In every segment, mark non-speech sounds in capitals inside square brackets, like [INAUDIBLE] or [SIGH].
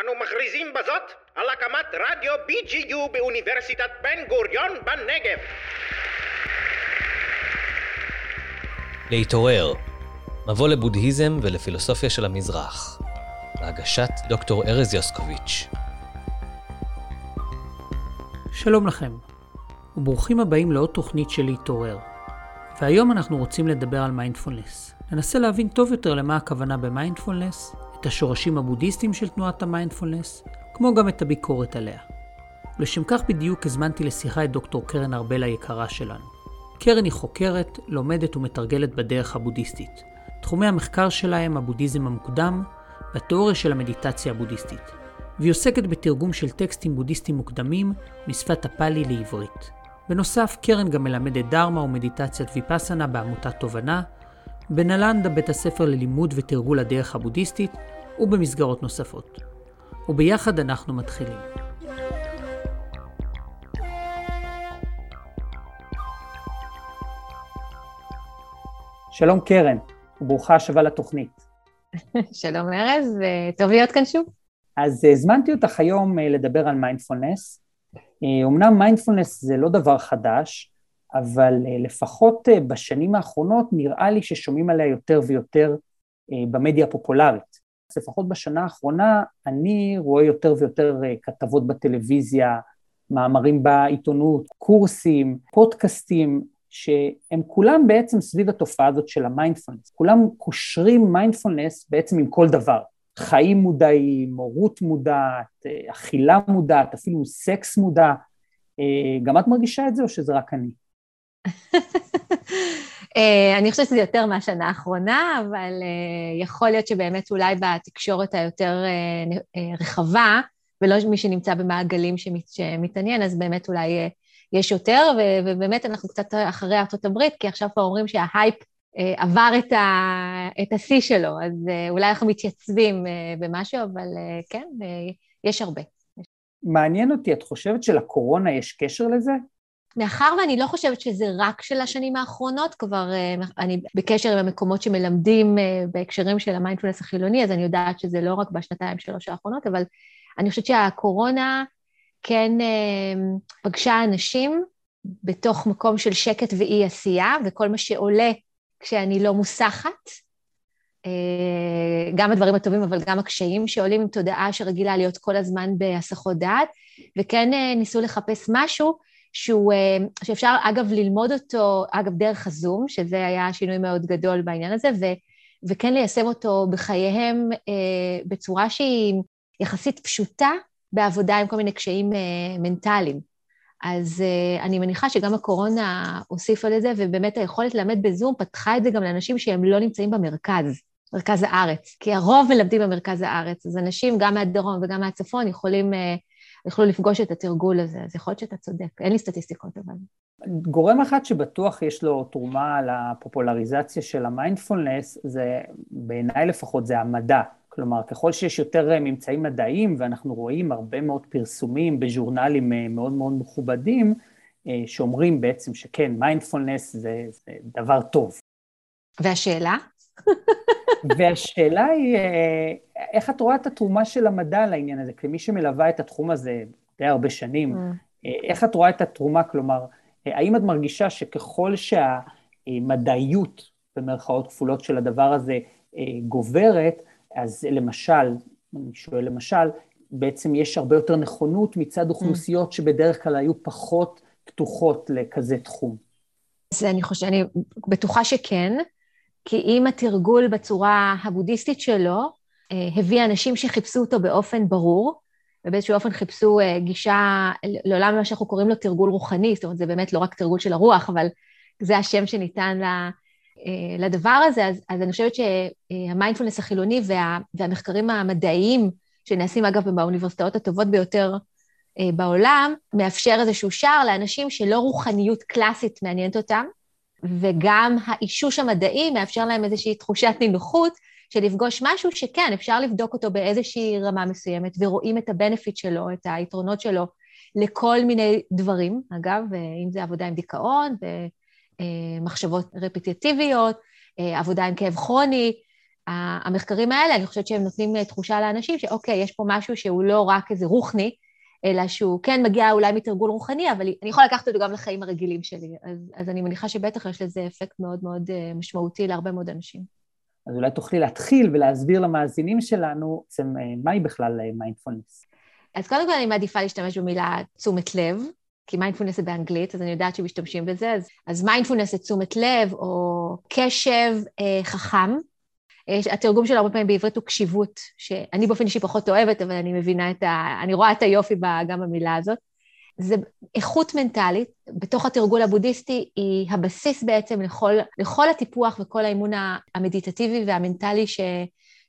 אנו מכריזים בזאת על הקמת רדיו BGU באוניברסיטת בן גוריון בנגב. להתעורר, מבוא לבודהיזם ולפילוסופיה של המזרח, בהגשת דוקטור ארז יוסקוביץ'. שלום לכם, וברוכים הבאים לעוד תוכנית של להתעורר. והיום אנחנו רוצים לדבר על מיינדפולנס. ננסה להבין טוב יותר למה הכוונה במיינדפולנס, את השורשים הבודהיסטיים של תנועת המיינדפולנס, כמו גם את הביקורת עליה. ולשם כך בדיוק הזמנתי לשיחה את דוקטור קרן ארבל היקרה שלנו. קרן היא חוקרת, לומדת ומתרגלת בדרך הבודהיסטית. תחומי המחקר שלה הם הבודהיזם המוקדם והתיאוריה של המדיטציה הבודהיסטית. והיא עוסקת בתרגום של טקסטים בודהיסטיים מוקדמים משפת הפאלי לעברית. בנוסף, קרן גם מלמדת דרמה ומדיטציית ויפאסנה בעמותת תובנה, בנלנדה בית הספר ללימוד ותרגול הדרך הבודהיסטית, ובמסגרות נוספות. וביחד אנחנו מתחילים. שלום קרן, וברוכה השבה לתוכנית. [LAUGHS] שלום ארז, וטוב להיות כאן שוב. אז הזמנתי אותך היום אה, לדבר על מיינדפולנס. אמנם אה, מיינדפולנס זה לא דבר חדש, אבל אה, לפחות בשנים האחרונות נראה לי ששומעים עליה יותר ויותר במדיה הפופולרית. לפחות בשנה האחרונה אני רואה יותר ויותר כתבות בטלוויזיה, מאמרים בעיתונות, קורסים, פודקאסטים, שהם כולם בעצם סביב התופעה הזאת של המיינדפולנס. כולם קושרים מיינדפולנס בעצם עם כל דבר. חיים מודעים, הורות מודעת, אכילה מודעת, אפילו סקס מודע. גם את מרגישה את זה או שזה רק אני? [LAUGHS] אה, אני חושבת שזה יותר מהשנה האחרונה, אבל אה, יכול להיות שבאמת אולי בתקשורת היותר אה, רחבה, ולא מי שנמצא במעגלים שמתעניין, אז באמת אולי יש יותר, ובאמת אנחנו קצת אחרי ארצות הברית, כי עכשיו כבר אומרים שההייפ עבר את השיא שלו, אז אולי אנחנו מתייצבים במשהו, אבל כן, יש הרבה. מעניין אותי, את חושבת שלקורונה יש קשר לזה? מאחר ואני לא חושבת שזה רק של השנים האחרונות, כבר אה, אני בקשר עם המקומות שמלמדים אה, בהקשרים של המיינדפולנס החילוני, אז אני יודעת שזה לא רק בשנתיים שלוש האחרונות, אבל אני חושבת שהקורונה כן אה, פגשה אנשים בתוך מקום של שקט ואי עשייה, וכל מה שעולה כשאני לא מוסחת, גם הדברים הטובים, אבל גם הקשיים שעולים עם תודעה שרגילה להיות כל הזמן בהסחות דעת, וכן ניסו לחפש משהו שהוא, אה, שאפשר אגב ללמוד אותו, אגב דרך הזום, שזה היה שינוי מאוד גדול בעניין הזה, ו, וכן ליישם אותו בחייהם אה, בצורה שהיא יחסית פשוטה בעבודה עם כל מיני קשיים אה, מנטליים. אז אני מניחה שגם הקורונה הוסיפה לזה, ובאמת היכולת ללמד בזום פתחה את זה גם לאנשים שהם לא נמצאים במרכז, מרכז הארץ, כי הרוב מלמדים במרכז הארץ, אז אנשים גם מהדרום וגם מהצפון יכולים יוכלו לפגוש את התרגול הזה, אז יכול להיות שאתה צודק, אין לי סטטיסטיקות אבל. גורם אחד שבטוח יש לו תרומה לפופולריזציה של המיינדפולנס, זה בעיניי לפחות, זה המדע. כלומר, ככל שיש יותר ממצאים מדעיים, ואנחנו רואים הרבה מאוד פרסומים בז'ורנלים אה, מאוד מאוד מכובדים, אה, שאומרים בעצם שכן, מיינדפולנס זה, זה דבר טוב. והשאלה? [LAUGHS] והשאלה היא, אה, איך את רואה את התרומה של המדע לעניין הזה? כמי שמלווה את התחום הזה די הרבה שנים, mm. איך את רואה את התרומה? כלומר, האם את מרגישה שככל שהמדעיות, במרכאות כפולות של הדבר הזה, גוברת, אז למשל, אני שואל למשל, בעצם יש הרבה יותר נכונות מצד אוכלוסיות mm. שבדרך כלל היו פחות פתוחות לכזה תחום. אז אני חושבת, אני בטוחה שכן. כי אם התרגול בצורה הבודהיסטית שלו אה, הביא אנשים שחיפשו אותו באופן ברור, ובאיזשהו אופן חיפשו אה, גישה לעולם מה שאנחנו קוראים לו תרגול רוחני, זאת אומרת, זה באמת לא רק תרגול של הרוח, אבל זה השם שניתן אה, לדבר הזה, אז, אז אני חושבת שהמיינדפולנס החילוני וה, והמחקרים המדעיים, שנעשים אגב באוניברסיטאות הטובות ביותר בעולם, מאפשר איזשהו שער לאנשים שלא רוחניות קלאסית מעניינת אותם, וגם האישוש המדעי מאפשר להם איזושהי תחושת נינוחות של לפגוש משהו שכן, אפשר לבדוק אותו באיזושהי רמה מסוימת, ורואים את הבנפיט שלו, את היתרונות שלו לכל מיני דברים, אגב, אם זה עבודה עם דיכאון, ומחשבות רפטיטיביות, עבודה עם כאב כרוני, המחקרים האלה, אני חושבת שהם נותנים תחושה לאנשים שאוקיי, יש פה משהו שהוא לא רק איזה רוחני, אלא שהוא כן מגיע אולי מתרגול רוחני, אבל אני יכולה לקחת אותו גם לחיים הרגילים שלי. אז, אז אני מניחה שבטח יש לזה אפקט מאוד מאוד אה, משמעותי להרבה מאוד אנשים. אז אולי תוכלי להתחיל ולהסביר למאזינים שלנו, בעצם, אה, מהי בכלל מיינדפולנס? אז קודם כל אני מעדיפה להשתמש במילה תשומת לב, כי מיינדפולנס זה באנגלית, אז אני יודעת שמשתמשים בזה, אז, אז מיינדפולנס זה תשומת לב, או קשב אה, חכם. אה, התרגום שלו הרבה פעמים בעברית הוא קשיבות, שאני באופן אישי פחות אוהבת, אבל אני מבינה את ה... אני רואה את היופי גם במילה הזאת. זה איכות מנטלית, בתוך התרגול הבודהיסטי, היא הבסיס בעצם לכל, לכל הטיפוח וכל האימון המדיטטיבי והמנטלי ש,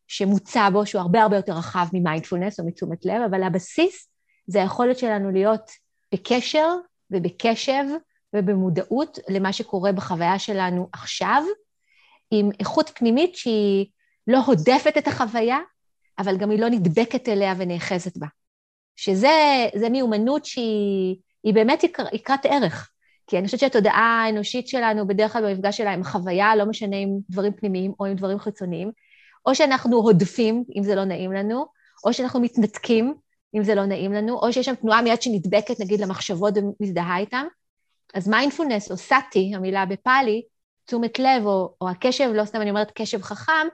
שמוצע בו, שהוא הרבה הרבה יותר רחב ממיינדפולנס או מתשומת לב, אבל הבסיס זה היכולת שלנו להיות בקשר ובקשב ובמודעות למה שקורה בחוויה שלנו עכשיו, עם איכות פנימית שהיא לא הודפת את החוויה, אבל גם היא לא נדבקת אליה ונאחזת בה. שזה מיומנות שהיא באמת יקרת ערך. כי אני חושבת שהתודעה האנושית שלנו, בדרך כלל במפגש שלה עם חוויה, לא משנה עם דברים פנימיים או עם דברים חיצוניים, או שאנחנו הודפים, אם זה לא נעים לנו, או שאנחנו מתנתקים, אם זה לא נעים לנו, או שיש שם תנועה מיד שנדבקת, נגיד, למחשבות ומזדהה איתן. אז מיינדפולנס, או סאטי, המילה בפאלי, תשומת לב, או, או הקשב, לא סתם אני אומרת קשב חכם,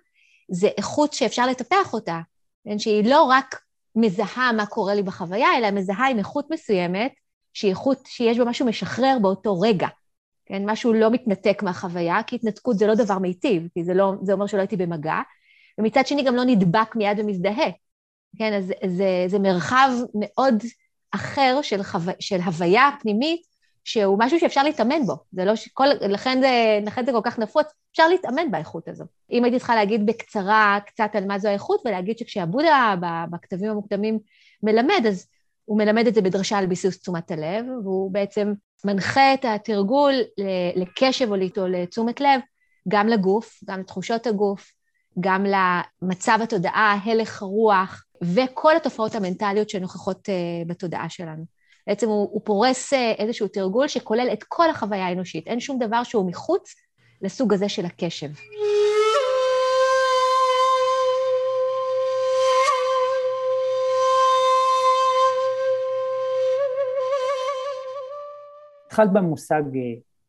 זה איכות שאפשר לטפח אותה, כן? שהיא לא רק מזהה מה קורה לי בחוויה, אלא מזהה עם איכות מסוימת, שהיא איכות שיש בה משהו משחרר באותו רגע. כן, משהו לא מתנתק מהחוויה, כי התנתקות זה לא דבר מיטיב, כי זה, לא, זה אומר שלא הייתי במגע, ומצד שני גם לא נדבק מיד ומזדהה. כן, אז זה, זה מרחב מאוד אחר של, חו... של הוויה פנימית, שהוא משהו שאפשר להתאמן בו. זה לא שכל, לכן זה, לכן זה כל כך נפוץ, אפשר להתאמן באיכות הזו. אם הייתי צריכה להגיד בקצרה קצת על מה זו האיכות, ולהגיד שכשהבודה בכתבים המוקדמים מלמד, אז הוא מלמד את זה בדרשה על ביסוס תשומת הלב, והוא בעצם מנחה את התרגול לקשב או לתשומת לב, גם לגוף, גם לתחושות הגוף, גם למצב התודעה, הלך הרוח, וכל התופעות המנטליות שנוכחות אה, בתודעה שלנו. בעצם הוא, הוא פורס אה, איזשהו תרגול שכולל את כל החוויה האנושית. אין שום דבר שהוא מחוץ לסוג הזה של הקשב. התחלת במושג אה,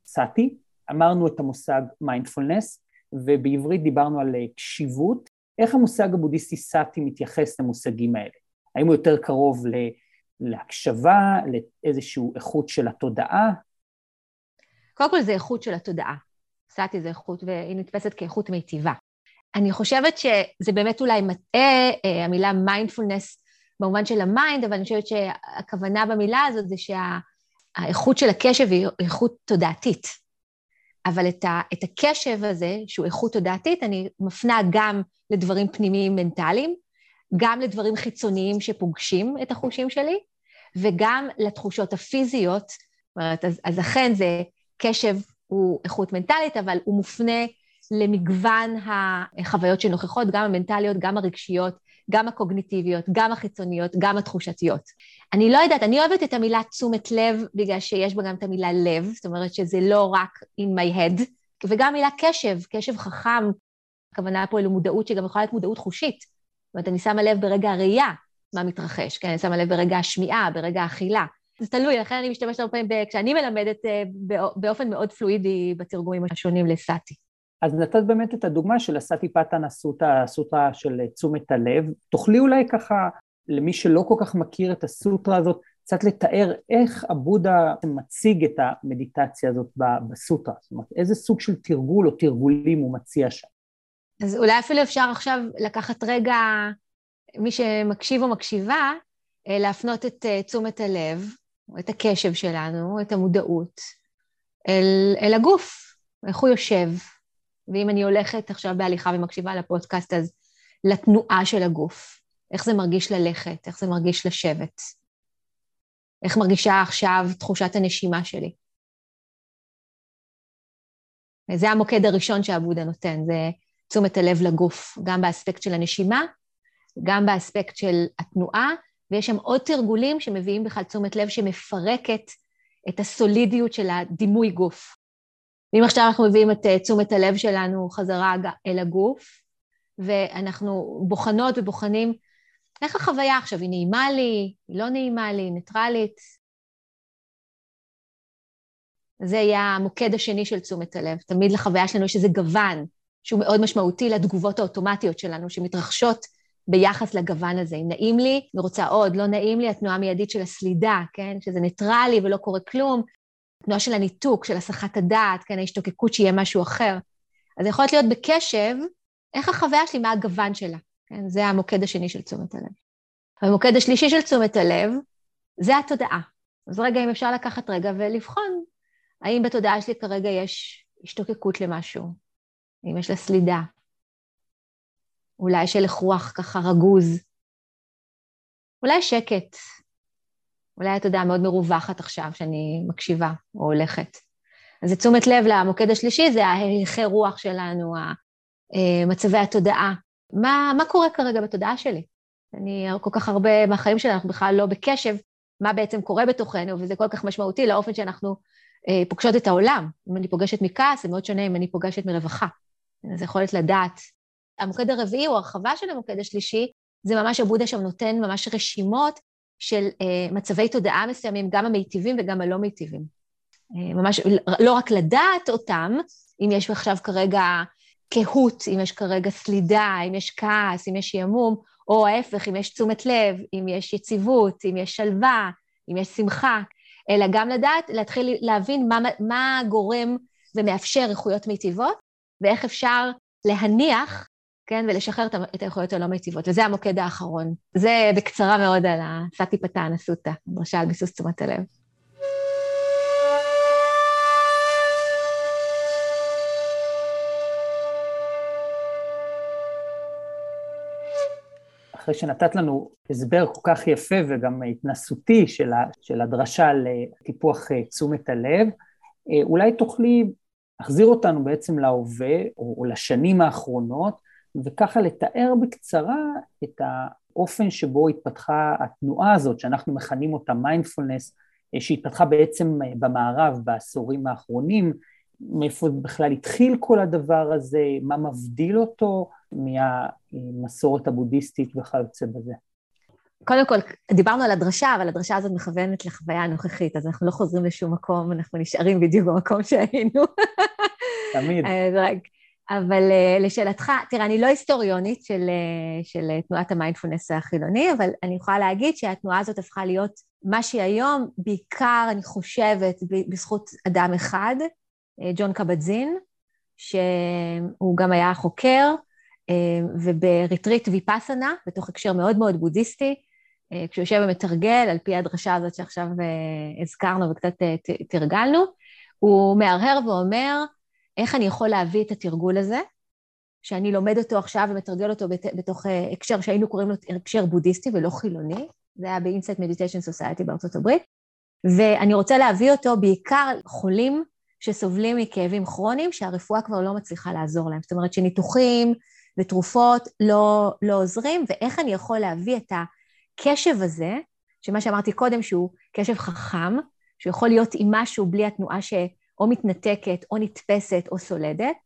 סאטי, אמרנו את המושג מיינדפולנס, ובעברית דיברנו על קשיבות. איך המושג הבודהיסטי סאטי מתייחס למושגים האלה? האם הוא יותר קרוב להקשבה, לאיזושהי איכות של התודעה? קודם כל זה איכות של התודעה. סאטי זה איכות, והיא נתפסת כאיכות מיטיבה. אני חושבת שזה באמת אולי מטעה, אה, המילה מיינדפולנס במובן של ה mind, אבל אני חושבת שהכוונה במילה הזאת זה שהאיכות של הקשב היא איכות תודעתית. אבל את, ה, את הקשב הזה, שהוא איכות תודעתית, אני מפנה גם לדברים פנימיים מנטליים, גם לדברים חיצוניים שפוגשים את החושים שלי, וגם לתחושות הפיזיות. זאת אומרת, אז, אז אכן זה קשב הוא איכות מנטלית, אבל הוא מופנה למגוון החוויות שנוכחות, גם המנטליות, גם הרגשיות, גם הקוגניטיביות, גם החיצוניות, גם התחושתיות. אני לא יודעת, אני אוהבת את המילה תשומת לב, בגלל שיש בה גם את המילה לב, זאת אומרת שזה לא רק in my head, וגם מילה קשב, קשב חכם, הכוונה פה למודעות שגם יכולה להיות מודעות חושית. זאת אומרת, אני שמה לב ברגע הראייה מה מתרחש, כן? אני שמה לב ברגע השמיעה, ברגע האכילה. זה תלוי, לכן אני משתמשת הרבה פעמים, כשאני מלמדת אה, באופן מאוד פלואידי בתרגומים השונים לסאטי. אז נתת באמת את הדוגמה של הסאטי פאטן הסוטה, הסוטרה של תשומת הלב. תוכלי אולי ככה, למי שלא כל כך מכיר את הסוטרה הזאת, קצת לתאר איך הבודה מציג את המדיטציה הזאת בסוטרה. זאת אומרת, איזה סוג של תרגול או תרגולים הוא מציע שם. אז אולי אפילו אפשר עכשיו לקחת רגע, מי שמקשיב או מקשיבה, אה, להפנות את אה, תשומת הלב, את הקשב שלנו, את המודעות, אל, אל הגוף, איך הוא יושב. ואם אני הולכת עכשיו בהליכה ומקשיבה לפודקאסט, אז לתנועה של הגוף. איך זה מרגיש ללכת, איך זה מרגיש לשבת. איך מרגישה עכשיו תחושת הנשימה שלי. זה המוקד הראשון שהבודה נותן, זה תשומת הלב לגוף, גם באספקט של הנשימה, גם באספקט של התנועה, ויש שם עוד תרגולים שמביאים בכלל תשומת לב שמפרקת את הסולידיות של הדימוי גוף. ואם עכשיו אנחנו מביאים את אה, תשומת הלב שלנו חזרה אל הגוף, ואנחנו בוחנות ובוחנים איך החוויה עכשיו, היא נעימה לי, היא לא נעימה לי, ניטרלית. זה יהיה המוקד השני של תשומת הלב. תמיד לחוויה שלנו יש איזה גוון שהוא מאוד משמעותי לתגובות האוטומטיות שלנו, שמתרחשות ביחס לגוון הזה. אם נעים לי, אני רוצה עוד, לא נעים לי, התנועה המיידית של הסלידה, כן? שזה ניטרלי ולא קורה כלום. תנועה של הניתוק, של הסחת הדעת, כן? ההשתוקקות שיהיה משהו אחר. אז יכולת להיות בקשב, איך החוויה שלי, מה הגוון שלה. כן? זה המוקד השני של תשומת הלב. המוקד השלישי של תשומת הלב, זה התודעה. אז רגע, אם אפשר לקחת רגע ולבחון, האם בתודעה שלי כרגע יש השתוקקות למשהו, אם יש לה סלידה, אולי יש הלך רוח ככה רגוז, אולי שקט, אולי התודעה מאוד מרווחת עכשיו שאני מקשיבה או הולכת. אז זה תשומת לב למוקד השלישי, זה ההלכי רוח שלנו, אה, מצבי התודעה. מה, מה קורה כרגע בתודעה שלי? אני, כל כך הרבה מהחיים שלנו, אנחנו בכלל לא בקשב מה בעצם קורה בתוכנו, וזה כל כך משמעותי לאופן שאנחנו אה, פוגשות את העולם. אם אני פוגשת מכעס, זה מאוד שונה אם אני פוגשת מרווחה. אז יכולת לדעת. המוקד הרביעי, או הרחבה של המוקד השלישי, זה ממש הבודה שם נותן ממש רשימות של אה, מצבי תודעה מסוימים, גם המיטיבים וגם הלא מיטיבים. אה, ממש, לא רק לדעת אותם, אם יש עכשיו כרגע קהות, אם יש כרגע סלידה, אם יש כעס, אם יש שעמום, או ההפך, אם יש תשומת לב, אם יש יציבות, אם יש שלווה, אם יש שמחה, אלא גם לדעת, להתחיל להבין מה, מה גורם ומאפשר איכויות מיטיבות, ואיך אפשר להניח, כן, ולשחרר את האיכויות הלא מיטיבות, וזה המוקד האחרון. זה בקצרה מאוד על הסאטי פתן, אסותא, על ביסוס תשומת הלב. אחרי שנתת לנו הסבר כל כך יפה וגם התנסותי של, ה, של הדרשה לטיפוח אה, תשומת הלב, אה, אולי תוכלי להחזיר אותנו בעצם להווה או לשנים האחרונות, וככה לתאר בקצרה את האופן שבו התפתחה התנועה הזאת, שאנחנו מכנים אותה מיינדפולנס, אה, שהתפתחה בעצם במערב בעשורים האחרונים, מאיפה בכלל התחיל כל הדבר הזה, מה מבדיל אותו מהמסורת הבודהיסטית וכיוצא בזה. קודם כל, דיברנו על הדרשה, אבל הדרשה הזאת מכוונת לחוויה הנוכחית, אז אנחנו לא חוזרים לשום מקום, אנחנו נשארים בדיוק במקום שהיינו. תמיד. [LAUGHS] אז רק, אבל אה, לשאלתך, תראה, אני לא היסטוריונית של, אה, של תנועת המיינדפולנס החילוני, אבל אני יכולה להגיד שהתנועה הזאת הפכה להיות מה שהיא היום, בעיקר, אני חושבת, בזכות אדם אחד, אה, ג'ון קבטזין, שהוא גם היה חוקר, אה, ובריטריט ויפאסנה, בתוך הקשר מאוד מאוד בודהיסטי, אה, כשהוא יושב ומתרגל, על פי הדרשה הזאת שעכשיו הזכרנו וקצת תרגלנו, הוא מהרהר ואומר, איך אני יכול להביא את התרגול הזה, שאני לומד אותו עכשיו ומתרגל אותו בתוך הקשר שהיינו קוראים לו הקשר בודהיסטי ולא חילוני, זה היה ב-Insight Meditation Society בארצות הברית, ואני רוצה להביא אותו בעיקר חולים שסובלים מכאבים כרוניים שהרפואה כבר לא מצליחה לעזור להם. זאת אומרת שניתוחים ותרופות לא, לא עוזרים, ואיך אני יכול להביא את הקשב הזה, שמה שאמרתי קודם שהוא קשב חכם, שיכול להיות עם משהו בלי התנועה שאו מתנתקת או נתפסת או סולדת,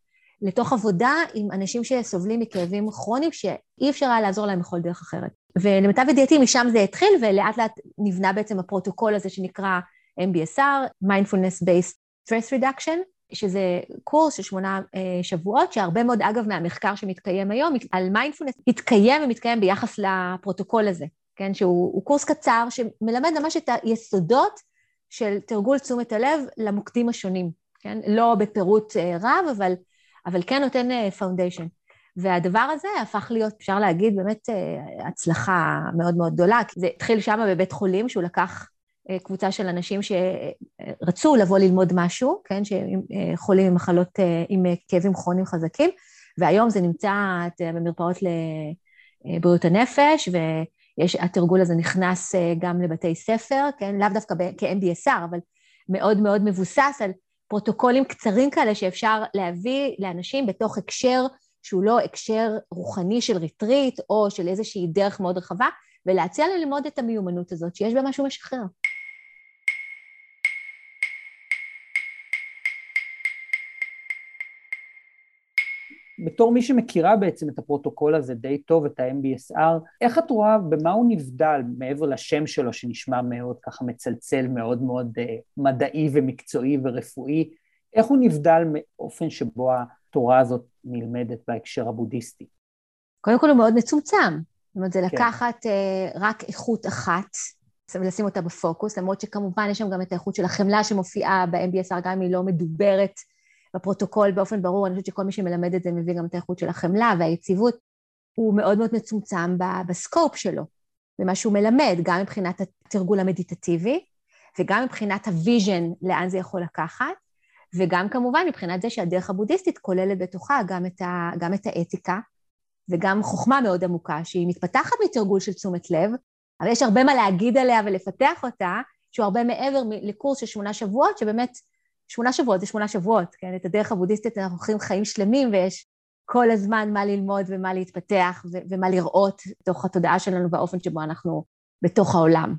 לתוך עבודה עם אנשים שסובלים מכאבים כרוניים שאי אפשר היה לעזור להם בכל דרך אחרת. ולמיטב ידיעתי משם זה התחיל, ולאט לאט נבנה בעצם הפרוטוקול הזה שנקרא MBSR, Mindfulness Based Stress Reduction, שזה קורס של שמונה אה, שבועות, שהרבה מאוד, אגב, מהמחקר שמתקיים היום על מיינדפולנס, התקיים ומתקיים ביחס לפרוטוקול הזה, כן? שהוא קורס קצר שמלמד ממש את היסודות של תרגול תשומת הלב למוקדים השונים, כן? לא בפירוט אה, רב, אבל, אבל כן נותן foundation. אה, והדבר הזה הפך להיות, אפשר להגיד, באמת אה, הצלחה מאוד מאוד גדולה, זה התחיל שם בבית חולים, שהוא לקח קבוצה של אנשים שרצו לבוא ללמוד משהו, כן, שחולים עם מחלות, עם כאבים כרוניים חזקים, והיום זה נמצא במרפאות לבריאות הנפש, והתרגול הזה נכנס אה, גם לבתי ספר, כן, לאו דווקא כ-MBSR, אבל מאוד מאוד מבוסס על פרוטוקולים קצרים כאלה שאפשר להביא לאנשים בתוך הקשר שהוא לא הקשר רוחני של ריטריט או של איזושהי דרך מאוד רחבה, ולהציע ללמוד את המיומנות הזאת, שיש בה משהו משחרר. בתור מי שמכירה בעצם את הפרוטוקול הזה די טוב, את ה-MBSR, איך את רואה, במה הוא נבדל מעבר לשם שלו שנשמע מאוד ככה מצלצל, מאוד מאוד uh, מדעי ומקצועי ורפואי, איך הוא נבדל מאופן שבו התורה הזאת נלמדת בהקשר הבודהיסטי? קודם כל הוא מאוד מצומצם. זאת אומרת, זה כן. לקחת uh, רק איכות אחת ולשים אותה בפוקוס, למרות שכמובן יש שם גם את האיכות של החמלה שמופיעה ב-MBSR, גם אם היא לא מדוברת בפרוטוקול באופן ברור, אני חושבת שכל מי שמלמד את זה מביא גם את האיכות של החמלה והיציבות, הוא מאוד מאוד מצומצם ב-scope שלו, במה שהוא מלמד, גם מבחינת התרגול המדיטטיבי, וגם מבחינת ה-vision לאן זה יכול לקחת, וגם כמובן מבחינת זה שהדרך הבודהיסטית כוללת בתוכה גם את, ה, גם את האתיקה, וגם חוכמה מאוד עמוקה, שהיא מתפתחת מתרגול של תשומת לב, אבל יש הרבה מה להגיד עליה ולפתח אותה, שהוא הרבה מעבר לקורס של שמונה שבועות, שבאמת שמונה שבועות זה שמונה שבועות, כן? את הדרך הבודהיסטית אנחנו חיים חיים שלמים ויש כל הזמן מה ללמוד ומה להתפתח ו- ומה לראות בתוך התודעה שלנו והאופן שבו אנחנו בתוך העולם.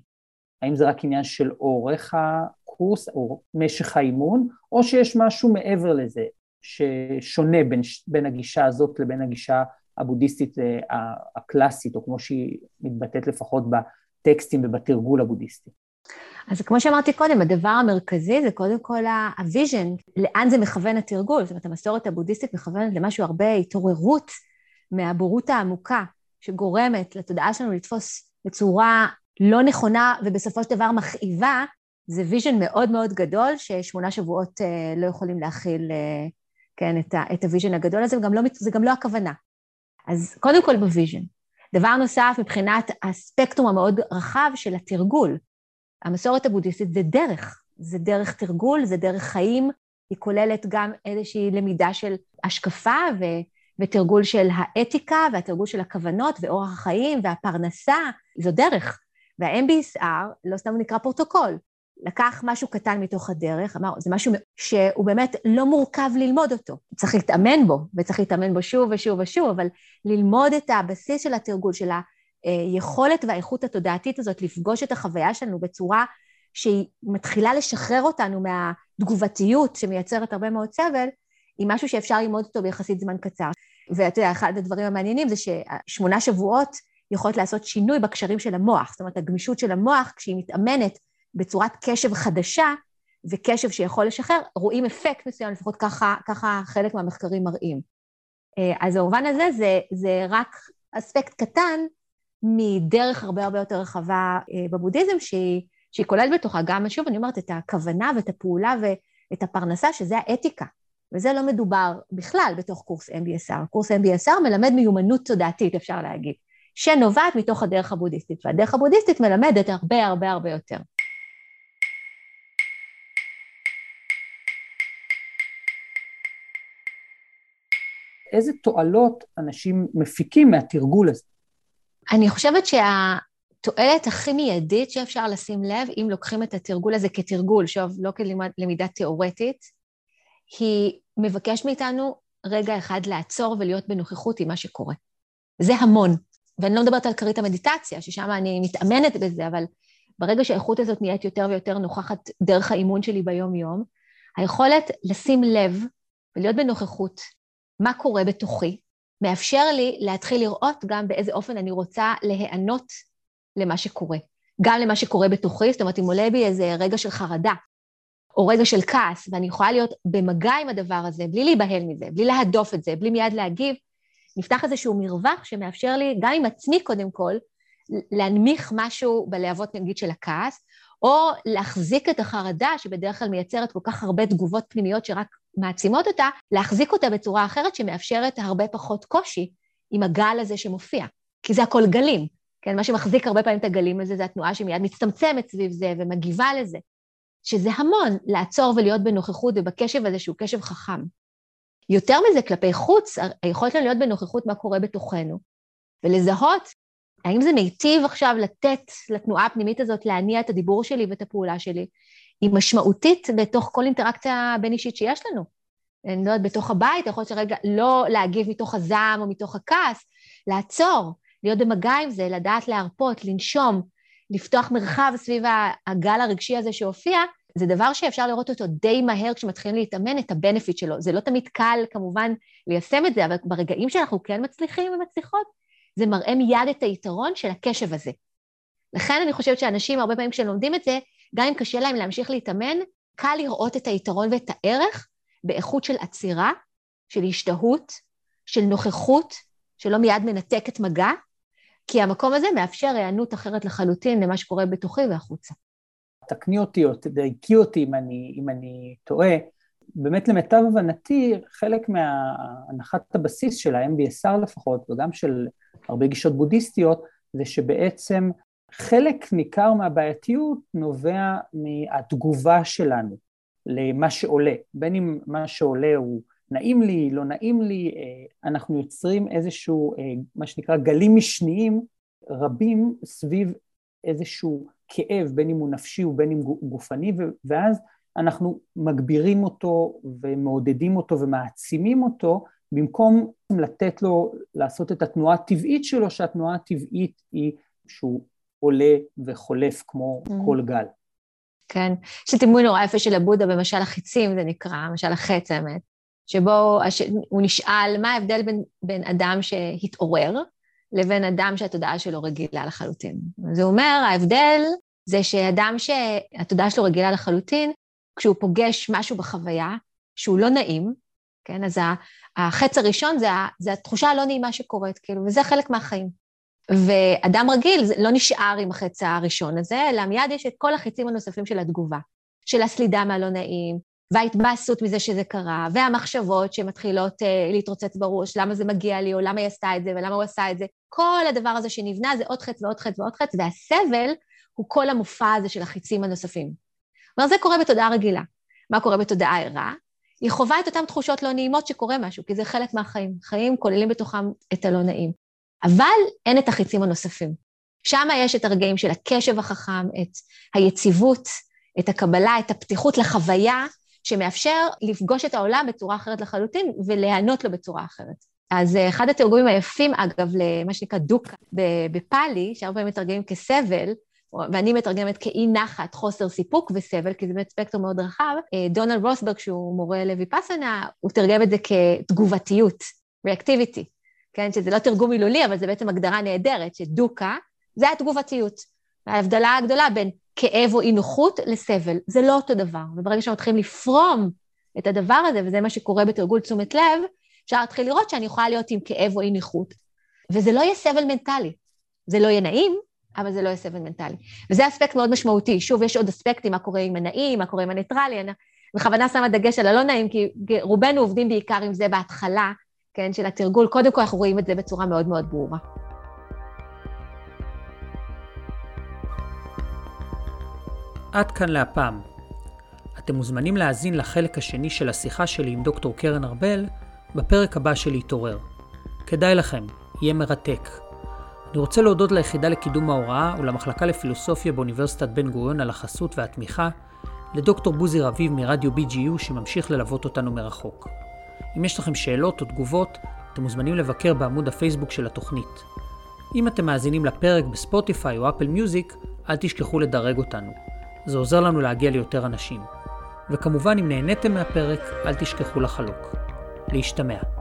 האם זה רק עניין של אורך הקורס או משך האימון, או שיש משהו מעבר לזה ששונה בין, בין הגישה הזאת לבין הגישה הבודהיסטית אה, הקלאסית, או כמו שהיא מתבטאת לפחות בטקסטים ובתרגול הבודהיסטי? אז כמו שאמרתי קודם, הדבר המרכזי זה קודם כל ה-vision, לאן זה מכוון התרגול. זאת אומרת, המסורת הבודהיסטית מכוונת למשהו הרבה התעוררות מהבורות העמוקה, שגורמת לתודעה שלנו לתפוס בצורה לא נכונה ובסופו של דבר מכאיבה, זה vision מאוד מאוד גדול, ששמונה שבועות אה, לא יכולים להכיל, אה, כן, את, ה, את ה-vision הגדול הזה, וגם לא, זה גם לא הכוונה. אז קודם כל ב-vision. דבר נוסף, מבחינת הספקטרום המאוד רחב של התרגול. המסורת הבודהיסטית זה דרך, זה דרך תרגול, זה דרך חיים, היא כוללת גם איזושהי למידה של השקפה ו, ותרגול של האתיקה והתרגול של הכוונות ואורח החיים והפרנסה, זו דרך. וה-MBSR לא סתם נקרא פרוטוקול, לקח משהו קטן מתוך הדרך, אמר, זה משהו שהוא באמת לא מורכב ללמוד אותו. צריך להתאמן בו, וצריך להתאמן בו שוב ושוב ושוב, אבל ללמוד את הבסיס של התרגול, של היכולת והאיכות התודעתית הזאת לפגוש את החוויה שלנו בצורה שהיא מתחילה לשחרר אותנו מהתגובתיות שמייצרת הרבה מאוד סבל, היא משהו שאפשר ללמוד אותו ביחסית זמן קצר. ואתה יודע, אחד הדברים המעניינים זה ששמונה שבועות יכולות לעשות שינוי בקשרים של המוח. זאת אומרת, הגמישות של המוח, כשהיא מתאמנת בצורת קשב חדשה, וקשב שיכול לשחרר, רואים אפקט מסוים, לפחות ככה, ככה חלק מהמחקרים מראים. אה, אז במובן הזה זה, זה רק אספקט קטן מדרך הרבה הרבה יותר רחבה אה, בבודהיזם, שהיא, שהיא כוללת בתוכה גם, שוב, אני אומרת, את הכוונה ואת הפעולה ואת הפרנסה, שזה האתיקה. וזה לא מדובר בכלל בתוך קורס MBSR. קורס MBSR מלמד מיומנות תודעתית, אפשר להגיד, שנובעת מתוך הדרך הבודהיסטית, והדרך הבודהיסטית מלמדת הרבה הרבה הרבה יותר. איזה תועלות אנשים מפיקים מהתרגול הזה? אני חושבת שהתועלת הכי מיידית שאפשר לשים לב, אם לוקחים את התרגול הזה כתרגול, שוב, לא כלמידה תיאורטית, היא מבקש מאיתנו רגע אחד לעצור ולהיות בנוכחות עם מה שקורה. זה המון. ואני לא מדברת על כרית המדיטציה, ששם אני מתאמנת בזה, אבל ברגע שהאיכות הזאת נהיית יותר ויותר נוכחת דרך האימון שלי ביום-יום, היכולת לשים לב ולהיות בנוכחות מה קורה בתוכי, מאפשר לי להתחיל לראות גם באיזה אופן אני רוצה להיענות למה שקורה. גם למה שקורה בתוכי, זאת אומרת, אם עולה בי איזה רגע של חרדה, או רגע של כעס, ואני יכולה להיות במגע עם הדבר הזה, בלי להיבהל מזה, בלי להדוף את זה, בלי מיד להגיב, נפתח איזשהו מרווח שמאפשר לי, גם עם עצמי קודם כל, להנמיך משהו בלהבות נגיד של הכעס, או להחזיק את החרדה, שבדרך כלל מייצרת כל כך הרבה תגובות פנימיות שרק מעצימות אותה, להחזיק אותה בצורה אחרת שמאפשרת הרבה פחות קושי עם הגל הזה שמופיע. כי זה הכל גלים, כן? מה שמחזיק הרבה פעמים את הגלים הזה זה התנועה שמיד מצטמצמת סביב זה ומגיבה לזה. שזה המון, לעצור ולהיות בנוכחות ובקשב הזה שהוא קשב חכם. יותר מזה, כלפי חוץ, היכולת לנו להיות בנוכחות מה קורה בתוכנו, ולזהות האם זה מיטיב עכשיו לתת לתנועה הפנימית הזאת להניע את הדיבור שלי ואת הפעולה שלי, היא משמעותית בתוך כל אינטראקציה בין אישית שיש לנו. אני לא יודעת, בתוך הבית, יכול להיות שרגע לא להגיב מתוך הזעם או מתוך הכעס, לעצור, להיות במגע עם זה, לדעת להרפות, לנשום, לפתוח מרחב סביב הגל הרגשי הזה שהופיע, זה דבר שאפשר לראות אותו די מהר כשמתחילים להתאמן את הבנפיט שלו. זה לא תמיד קל כמובן ליישם את זה, אבל ברגעים שאנחנו כן מצליחים ומצליחות, זה מראה מיד את היתרון של הקשב הזה. לכן אני חושבת שאנשים, הרבה פעמים כשהם לומדים את זה, גם אם קשה להם להמשיך להתאמן, קל לראות את היתרון ואת הערך באיכות של עצירה, של השתהות, של נוכחות, שלא מיד מנתקת מגע, כי המקום הזה מאפשר היענות אחרת לחלוטין למה שקורה בתוכי והחוצה. תקני אותי או תדייקי אותי אם אני, אם אני טועה. באמת למיטב הבנתי, חלק מהנחת הבסיס של ה-MBSR לפחות, וגם של הרבה גישות בודהיסטיות, זה שבעצם חלק ניכר מהבעייתיות נובע מהתגובה שלנו למה שעולה, בין אם מה שעולה הוא נעים לי, לא נעים לי, אה, אנחנו יוצרים איזשהו, אה, מה שנקרא גלים משניים רבים סביב איזשהו כאב, בין אם הוא נפשי ובין אם גופני, ואז אנחנו מגבירים אותו ומעודדים אותו ומעצימים אותו, במקום לתת לו לעשות את התנועה הטבעית שלו, שהתנועה הטבעית היא שהוא עולה וחולף כמו mm. כל גל. כן, יש לי דימוי נורא יפה של הבודה במשל החיצים, זה נקרא, משל החץ האמת, שבו הוא נשאל מה ההבדל בין, בין אדם שהתעורר לבין אדם שהתודעה שלו רגילה לחלוטין. הוא אומר, ההבדל זה שאדם שהתודעה שלו רגילה לחלוטין, כשהוא פוגש משהו בחוויה שהוא לא נעים, כן, אז החץ הראשון זה, זה התחושה הלא נעימה שקורית, כאילו, וזה חלק מהחיים. ואדם רגיל לא נשאר עם החץ הראשון הזה, אלא מיד יש את כל החיצים הנוספים של התגובה, של הסלידה מהלא נעים, וההתבאסות מזה שזה קרה, והמחשבות שמתחילות uh, להתרוצץ בראש, למה זה מגיע לי, או למה היא עשתה את זה, ולמה הוא עשה את זה. כל הדבר הזה שנבנה זה עוד חץ ועוד חץ ועוד חץ, והסבל הוא כל המופע הזה של החיצים הנוספים. כלומר, זה קורה בתודעה רגילה. מה קורה בתודעה ערה? היא חווה את אותן תחושות לא נעימות שקורה משהו, כי זה חלק מהחיים. חיים כוללים בתוכם את הלא נעים. אבל אין את החיצים הנוספים. שם יש את הרגעים של הקשב החכם, את היציבות, את הקבלה, את הפתיחות לחוויה, שמאפשר לפגוש את העולם בצורה אחרת לחלוטין וליהנות לו בצורה אחרת. אז אה, אחד התרגומים היפים, אגב, למה שנקרא דוקה בפאלי, שהרבה פעמים מתרגמים כסבל, ואני מתרגמת כאי נחת, חוסר סיפוק וסבל, כי זה באמת ספקטרום מאוד רחב, אה, דונלד רוסברג, שהוא מורה לויפאסנה, הוא תרגם את זה כתגובתיות, reactivity, כן? שזה לא תרגום מילולי, אבל זה בעצם הגדרה נהדרת, שדוקה זה התגובתיות. ההבדלה הגדולה בין כאב או אי נוחות לסבל, זה לא אותו דבר. וברגע שמתחילים לפרום את הדבר הזה, וזה מה שקורה בתרגול תשומת לב, אפשר להתחיל לראות שאני יכולה להיות עם כאב או אי נוחות, וזה לא יהיה סבל מנטלי. זה לא יהיה נעים, אבל זה לא יהיה סבל מנטלי. וזה אספקט מאוד משמעותי. שוב, יש עוד אספקטים, מה קורה עם הנעים, מה קורה עם הניטרלי. אני בכוונה שמה דגש על הלא נעים, כי רובנו עובדים בעיקר עם זה בהתחלה, כן, של התרגול. קודם כל אנחנו רואים את זה בצורה מאוד מאוד ברורה. עד כאן להפעם. אתם מוזמנים להאזין לחלק השני של השיחה שלי עם דוקטור קרן ארבל בפרק הבא של להתעורר. כדאי לכם, יהיה מרתק. אני רוצה להודות ליחידה לקידום ההוראה ולמחלקה לפילוסופיה באוניברסיטת בן גוריון על החסות והתמיכה, לדוקטור בוזי רביב מרדיו BGU שממשיך ללוות אותנו מרחוק. אם יש לכם שאלות או תגובות, אתם מוזמנים לבקר בעמוד הפייסבוק של התוכנית. אם אתם מאזינים לפרק בספוטיפיי או אפל מיוזיק, אל תשכחו לדרג אותנו. זה עוזר לנו להגיע ליותר אנשים. וכמובן, אם נהניתם מהפרק, אל תשכחו לחלוק. להשתמע.